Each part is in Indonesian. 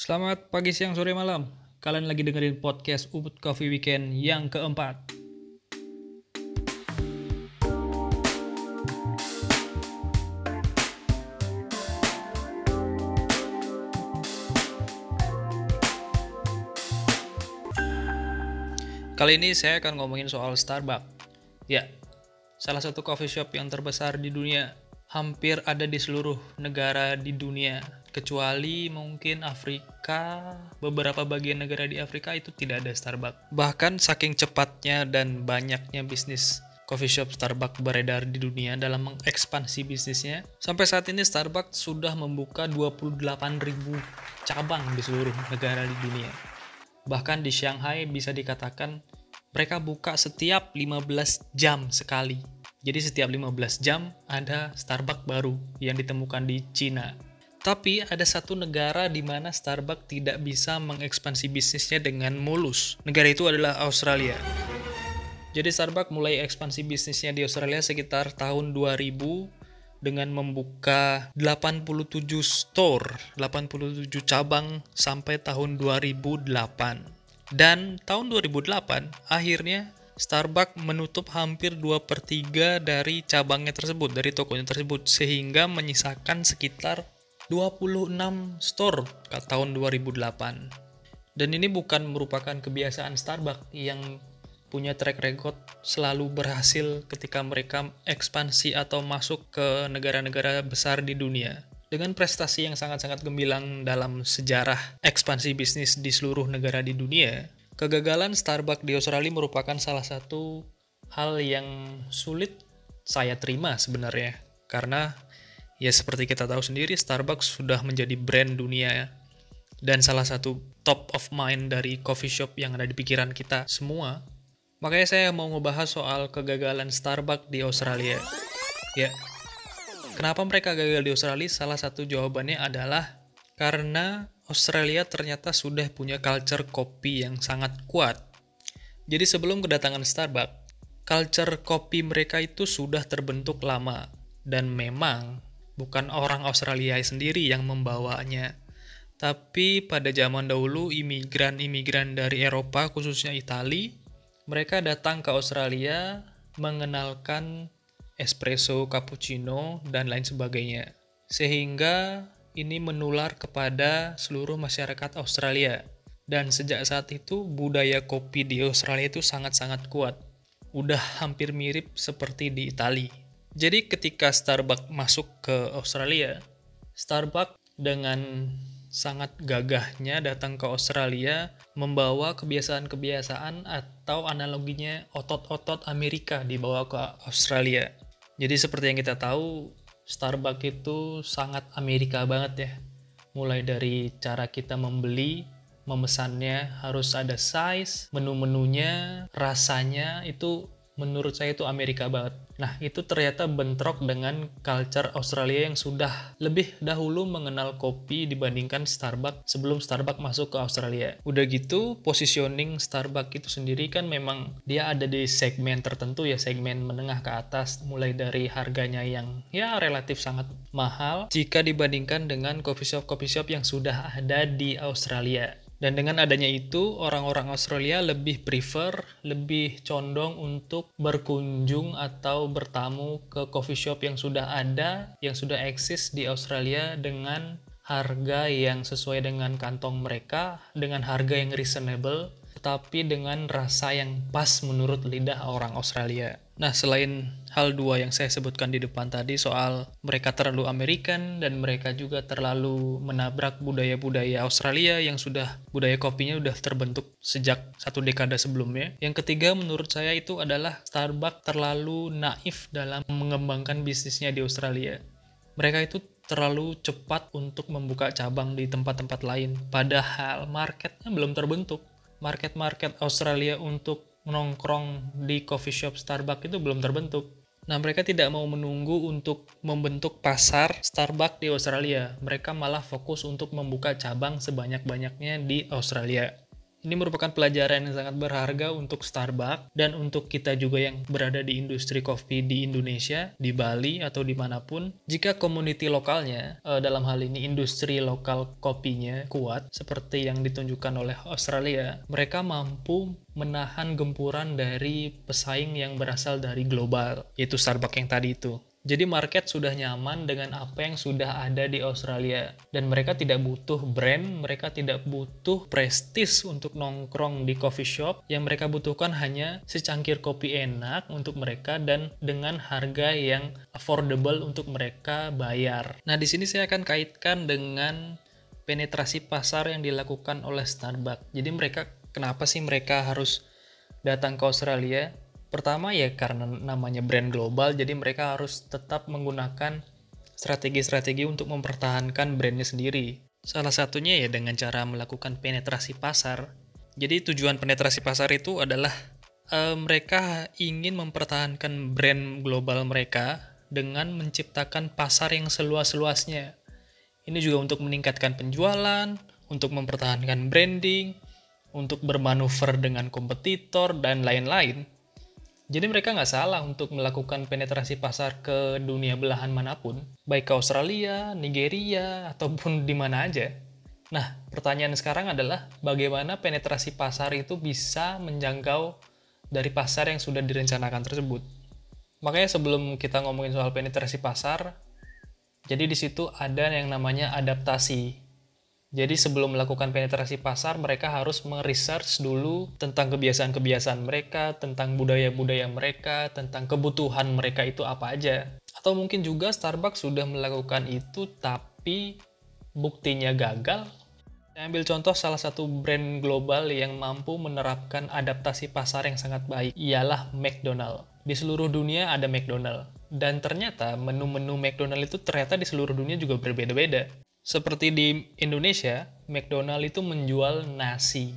Selamat pagi, siang, sore, malam. Kalian lagi dengerin podcast Ubud Coffee Weekend yang keempat. Kali ini saya akan ngomongin soal Starbucks. Ya, salah satu coffee shop yang terbesar di dunia. Hampir ada di seluruh negara di dunia kecuali mungkin Afrika, beberapa bagian negara di Afrika itu tidak ada Starbucks. Bahkan saking cepatnya dan banyaknya bisnis coffee shop Starbucks beredar di dunia dalam mengekspansi bisnisnya, sampai saat ini Starbucks sudah membuka 28.000 cabang di seluruh negara di dunia. Bahkan di Shanghai bisa dikatakan mereka buka setiap 15 jam sekali. Jadi setiap 15 jam ada Starbucks baru yang ditemukan di Cina. Tapi ada satu negara di mana Starbucks tidak bisa mengekspansi bisnisnya dengan mulus. Negara itu adalah Australia. Jadi Starbucks mulai ekspansi bisnisnya di Australia sekitar tahun 2000 dengan membuka 87 store, 87 cabang sampai tahun 2008. Dan tahun 2008 akhirnya Starbucks menutup hampir 2 per 3 dari cabangnya tersebut, dari tokonya tersebut, sehingga menyisakan sekitar 26 store tahun 2008. Dan ini bukan merupakan kebiasaan Starbucks yang punya track record selalu berhasil ketika mereka ekspansi atau masuk ke negara-negara besar di dunia. Dengan prestasi yang sangat-sangat gemilang dalam sejarah ekspansi bisnis di seluruh negara di dunia, kegagalan Starbucks di Australia merupakan salah satu hal yang sulit saya terima sebenarnya. Karena Ya seperti kita tahu sendiri, Starbucks sudah menjadi brand dunia ya. Dan salah satu top of mind dari coffee shop yang ada di pikiran kita semua. Makanya saya mau ngebahas soal kegagalan Starbucks di Australia. Ya, kenapa mereka gagal di Australia? Salah satu jawabannya adalah karena Australia ternyata sudah punya culture kopi yang sangat kuat. Jadi sebelum kedatangan Starbucks, culture kopi mereka itu sudah terbentuk lama. Dan memang bukan orang Australia sendiri yang membawanya. Tapi pada zaman dahulu imigran-imigran dari Eropa khususnya Italia, mereka datang ke Australia mengenalkan espresso, cappuccino, dan lain sebagainya. Sehingga ini menular kepada seluruh masyarakat Australia. Dan sejak saat itu budaya kopi di Australia itu sangat-sangat kuat. Udah hampir mirip seperti di Italia. Jadi ketika Starbucks masuk ke Australia, Starbucks dengan sangat gagahnya datang ke Australia membawa kebiasaan-kebiasaan atau analoginya otot-otot Amerika dibawa ke Australia. Jadi seperti yang kita tahu, Starbucks itu sangat Amerika banget ya. Mulai dari cara kita membeli, memesannya harus ada size, menu-menunya, rasanya itu menurut saya itu Amerika banget. Nah, itu ternyata bentrok dengan culture Australia yang sudah lebih dahulu mengenal kopi dibandingkan Starbucks sebelum Starbucks masuk ke Australia. Udah gitu, positioning Starbucks itu sendiri kan memang dia ada di segmen tertentu ya, segmen menengah ke atas, mulai dari harganya yang ya relatif sangat mahal jika dibandingkan dengan coffee shop-coffee shop yang sudah ada di Australia. Dan dengan adanya itu, orang-orang Australia lebih prefer, lebih condong untuk berkunjung atau bertamu ke coffee shop yang sudah ada, yang sudah eksis di Australia dengan harga yang sesuai dengan kantong mereka, dengan harga yang reasonable, tetapi dengan rasa yang pas menurut lidah orang Australia. Nah, selain hal dua yang saya sebutkan di depan tadi soal mereka terlalu American dan mereka juga terlalu menabrak budaya-budaya Australia yang sudah budaya kopinya sudah terbentuk sejak satu dekade sebelumnya. Yang ketiga menurut saya itu adalah Starbucks terlalu naif dalam mengembangkan bisnisnya di Australia. Mereka itu terlalu cepat untuk membuka cabang di tempat-tempat lain, padahal marketnya belum terbentuk. Market-market Australia untuk nongkrong di coffee shop Starbucks itu belum terbentuk. Nah, mereka tidak mau menunggu untuk membentuk pasar Starbucks di Australia. Mereka malah fokus untuk membuka cabang sebanyak-banyaknya di Australia. Ini merupakan pelajaran yang sangat berharga untuk Starbucks dan untuk kita juga yang berada di industri kopi di Indonesia, di Bali atau di mana pun. Jika community lokalnya, eh, dalam hal ini industri lokal kopinya kuat, seperti yang ditunjukkan oleh Australia, mereka mampu menahan gempuran dari pesaing yang berasal dari global, yaitu Starbucks yang tadi itu. Jadi market sudah nyaman dengan apa yang sudah ada di Australia dan mereka tidak butuh brand, mereka tidak butuh prestis untuk nongkrong di coffee shop. Yang mereka butuhkan hanya secangkir kopi enak untuk mereka dan dengan harga yang affordable untuk mereka bayar. Nah, di sini saya akan kaitkan dengan penetrasi pasar yang dilakukan oleh Starbucks. Jadi mereka kenapa sih mereka harus datang ke Australia? Pertama ya karena namanya brand global, jadi mereka harus tetap menggunakan strategi-strategi untuk mempertahankan brandnya sendiri. Salah satunya ya dengan cara melakukan penetrasi pasar. Jadi tujuan penetrasi pasar itu adalah uh, mereka ingin mempertahankan brand global mereka dengan menciptakan pasar yang seluas-luasnya. Ini juga untuk meningkatkan penjualan, untuk mempertahankan branding, untuk bermanuver dengan kompetitor, dan lain-lain. Jadi mereka nggak salah untuk melakukan penetrasi pasar ke dunia belahan mana pun, baik ke Australia, Nigeria, ataupun di mana aja. Nah, pertanyaan sekarang adalah bagaimana penetrasi pasar itu bisa menjangkau dari pasar yang sudah direncanakan tersebut. Makanya sebelum kita ngomongin soal penetrasi pasar, jadi di situ ada yang namanya adaptasi. Jadi sebelum melakukan penetrasi pasar, mereka harus meresearch dulu tentang kebiasaan-kebiasaan mereka, tentang budaya-budaya mereka, tentang kebutuhan mereka itu apa aja. Atau mungkin juga Starbucks sudah melakukan itu tapi buktinya gagal. Saya ambil contoh salah satu brand global yang mampu menerapkan adaptasi pasar yang sangat baik, ialah McDonald. Di seluruh dunia ada McDonald. Dan ternyata menu-menu McDonald itu ternyata di seluruh dunia juga berbeda-beda. Seperti di Indonesia, McDonald itu menjual nasi.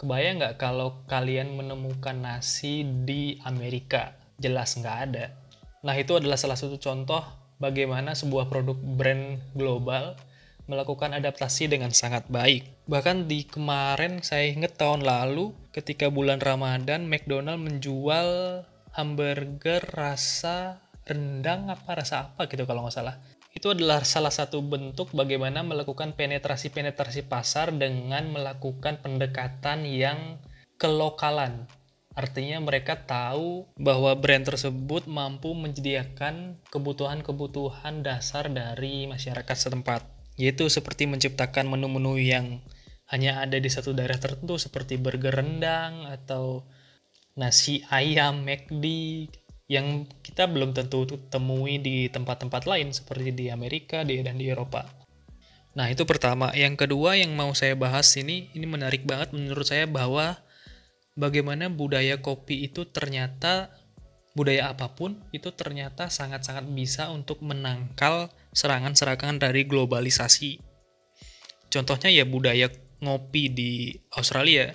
Kebayang nggak kalau kalian menemukan nasi di Amerika? Jelas nggak ada. Nah itu adalah salah satu contoh bagaimana sebuah produk brand global melakukan adaptasi dengan sangat baik. Bahkan di kemarin saya ingat tahun lalu ketika bulan Ramadan McDonald menjual hamburger rasa rendang apa rasa apa gitu kalau nggak salah itu adalah salah satu bentuk bagaimana melakukan penetrasi-penetrasi pasar dengan melakukan pendekatan yang kelokalan. Artinya mereka tahu bahwa brand tersebut mampu menyediakan kebutuhan-kebutuhan dasar dari masyarakat setempat. Yaitu seperti menciptakan menu-menu yang hanya ada di satu daerah tertentu seperti burger rendang atau nasi ayam McD yang kita belum tentu temui di tempat-tempat lain seperti di Amerika dan di Eropa. Nah, itu pertama. Yang kedua yang mau saya bahas ini, ini menarik banget menurut saya bahwa bagaimana budaya kopi itu ternyata budaya apa pun itu ternyata sangat-sangat bisa untuk menangkal serangan-serangan dari globalisasi. Contohnya ya budaya ngopi di Australia.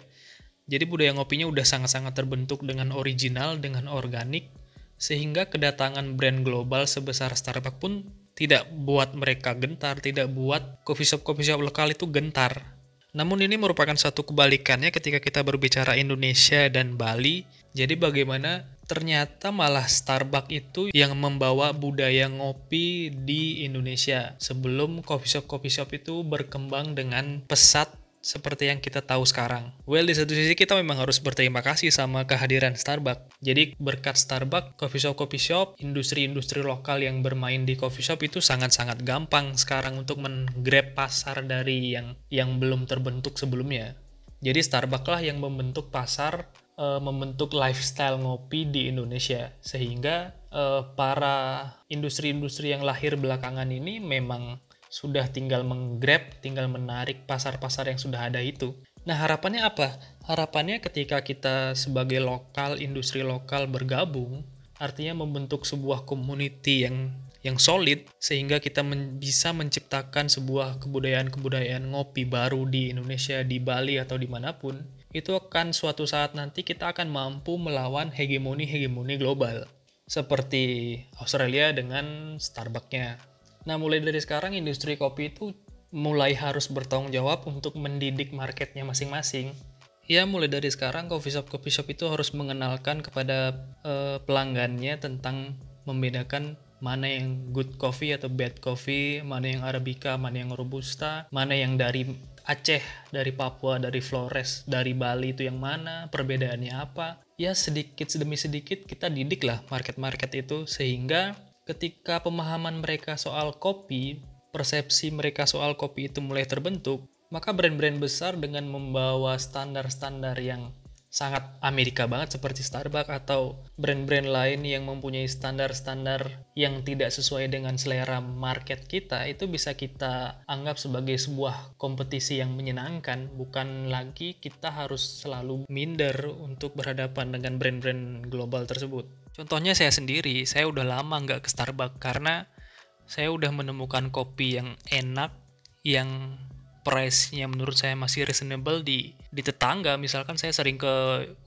Jadi budaya ngopinya udah sangat-sangat terbentuk dengan original, dengan organik, sehingga kedatangan brand global sebesar Starbucks pun tidak buat mereka gentar, tidak buat coffee shop coffee shop lokal itu gentar. Namun ini merupakan satu kebalikannya ketika kita berbicara Indonesia dan Bali. Jadi bagaimana ternyata malah Starbucks itu yang membawa budaya ngopi di Indonesia sebelum coffee shop coffee shop itu berkembang dengan pesat seperti yang kita tahu sekarang. Well, di satu sisi kita memang harus berterima kasih sama kehadiran Starbucks. Jadi berkat Starbucks, coffee shop coffee shop, industri-industri lokal yang bermain di coffee shop itu sangat-sangat gampang sekarang untuk menggrab pasar dari yang yang belum terbentuk sebelumnya. Jadi Starbucks lah yang membentuk pasar, e, membentuk lifestyle ngopi di Indonesia sehingga e, para industri-industri yang lahir belakangan ini memang sudah tinggal menggrab, tinggal menarik pasar-pasar yang sudah ada itu. Nah, harapannya apa? Harapannya ketika kita sebagai lokal, industri lokal bergabung, artinya membentuk sebuah community yang yang solid sehingga kita men bisa menciptakan sebuah kebudayaan-kebudayaan ngopi baru di Indonesia, di Bali atau di mana pun, itu akan suatu saat nanti kita akan mampu melawan hegemoni-hegemoni global seperti Australia dengan Starbucksnya Nah, mulai dari sekarang industri kopi itu mulai harus bertanggung jawab untuk mendidik marketnya masing-masing. Ya mulai dari sekarang coffee shop coffee shop itu harus mengenalkan kepada uh, pelanggannya tentang membedakan mana yang good coffee atau bad coffee, mana yang arabica, mana yang robusta, mana yang dari Aceh, dari Papua, dari Flores, dari Bali itu yang mana, perbedaannya apa. Ya sedikit demi sedikit kita didik lah market-market itu sehingga ketika pemahaman mereka soal kopi, persepsi mereka soal kopi itu mulai terbentuk, maka brand-brand besar dengan membawa standar-standar yang sangat Amerika banget seperti Starbucks atau brand-brand lain yang mempunyai standar-standar yang tidak sesuai dengan selera market kita itu bisa kita anggap sebagai sebuah kompetisi yang menyenangkan. Bukan lagi kita harus selalu minder untuk berhadapan dengan brand-brand global tersebut contohnya saya sendiri saya udah lama nggak ke Starbucks karena saya udah menemukan kopi yang enak yang price-nya menurut saya masih reasonable di di tetangga misalkan saya sering ke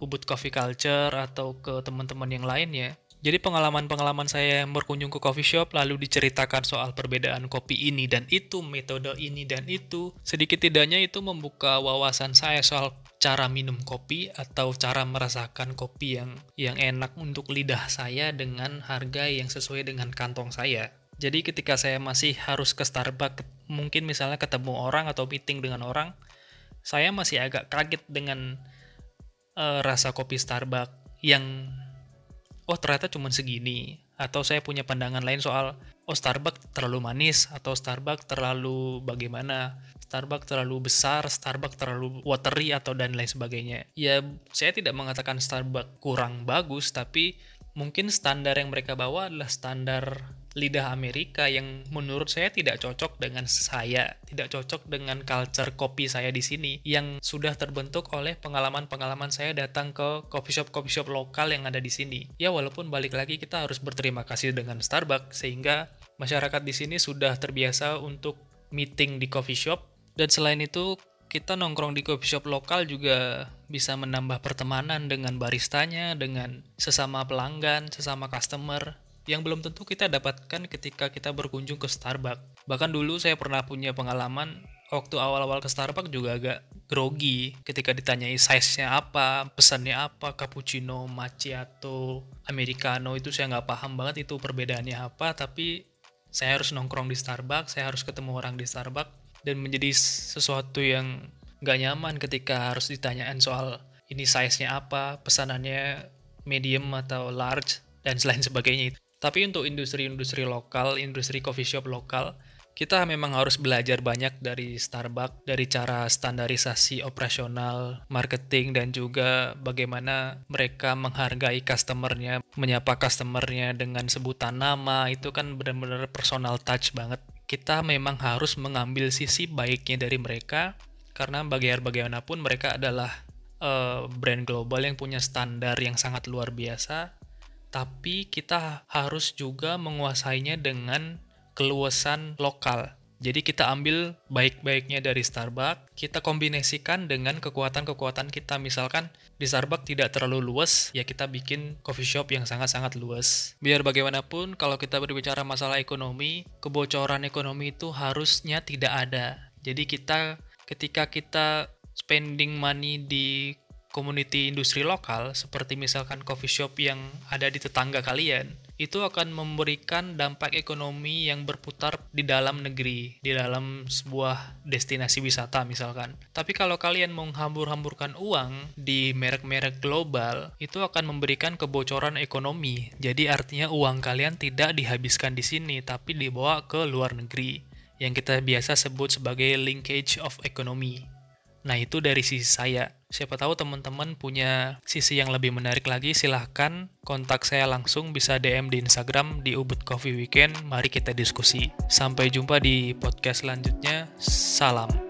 Ubud Coffee Culture atau ke teman-teman yang lainnya jadi pengalaman-pengalaman saya yang berkunjung ke coffee shop lalu diceritakan soal perbedaan kopi ini dan itu, metode ini dan itu. Sedikit tidaknya itu membuka wawasan saya soal cara minum kopi atau cara merasakan kopi yang yang enak untuk lidah saya dengan harga yang sesuai dengan kantong saya. Jadi ketika saya masih harus ke Starbucks, mungkin misalnya ketemu orang atau meeting dengan orang, saya masih agak kaget dengan uh, rasa kopi Starbucks yang oh ternyata cuma segini atau saya punya pandangan lain soal oh Starbucks terlalu manis atau Starbucks terlalu bagaimana Starbucks terlalu besar, Starbucks terlalu watery atau dan lain sebagainya. Ya, saya tidak mengatakan Starbucks kurang bagus, tapi mungkin standar yang mereka bawa adalah standar lidah Amerika yang menurut saya tidak cocok dengan saya, tidak cocok dengan culture kopi saya di sini yang sudah terbentuk oleh pengalaman-pengalaman saya datang ke coffee shop coffee shop lokal yang ada di sini. Ya walaupun balik lagi kita harus berterima kasih dengan Starbucks sehingga masyarakat di sini sudah terbiasa untuk meeting di coffee shop dan selain itu kita nongkrong di coffee shop lokal juga bisa menambah pertemanan dengan baristanya, dengan sesama pelanggan, sesama customer, yang belum tentu kita dapatkan ketika kita berkunjung ke Starbucks. Bahkan dulu saya pernah punya pengalaman waktu awal-awal ke Starbucks juga agak grogi ketika ditanyai size-nya apa, pesannya apa, cappuccino, macchiato, americano itu saya nggak paham banget itu perbedaannya apa, tapi saya harus nongkrong di Starbucks, saya harus ketemu orang di Starbucks, dan menjadi sesuatu yang nggak nyaman ketika harus ditanyain soal ini size-nya apa, pesanannya medium atau large, dan selain sebagainya. Tapi untuk industri-industri lokal, industri coffee shop lokal, kita memang harus belajar banyak dari Starbucks, dari cara standarisasi operasional, marketing, dan juga bagaimana mereka menghargai customernya, menyapa customernya dengan sebutan nama, itu kan benar-benar personal touch banget. Kita memang harus mengambil sisi baiknya dari mereka, karena bagaimanapun mereka adalah uh, brand global yang punya standar yang sangat luar biasa, tapi kita harus juga menguasainya dengan keluasan lokal. Jadi kita ambil baik-baiknya dari Starbucks, kita kombinasikan dengan kekuatan-kekuatan kita. Misalkan di Starbucks tidak terlalu luas, ya kita bikin coffee shop yang sangat-sangat luas. Biar bagaimanapun, kalau kita berbicara masalah ekonomi, kebocoran ekonomi itu harusnya tidak ada. Jadi kita ketika kita spending money di community industri lokal, seperti misalkan coffee shop yang ada di tetangga kalian, itu akan memberikan dampak ekonomi yang berputar di dalam negeri, di dalam sebuah destinasi wisata misalkan. Tapi kalau kalian menghambur-hamburkan uang di merek-merek global, itu akan memberikan kebocoran ekonomi. Jadi artinya uang kalian tidak dihabiskan di sini, tapi dibawa ke luar negeri, yang kita biasa sebut sebagai linkage of economy. Nah, itu dari sisi saya. Siapa tahu teman-teman punya sisi yang lebih menarik lagi, silahkan kontak saya langsung, bisa DM di Instagram di Ubud Coffee Weekend. Mari kita diskusi. Sampai jumpa di podcast selanjutnya. Salam.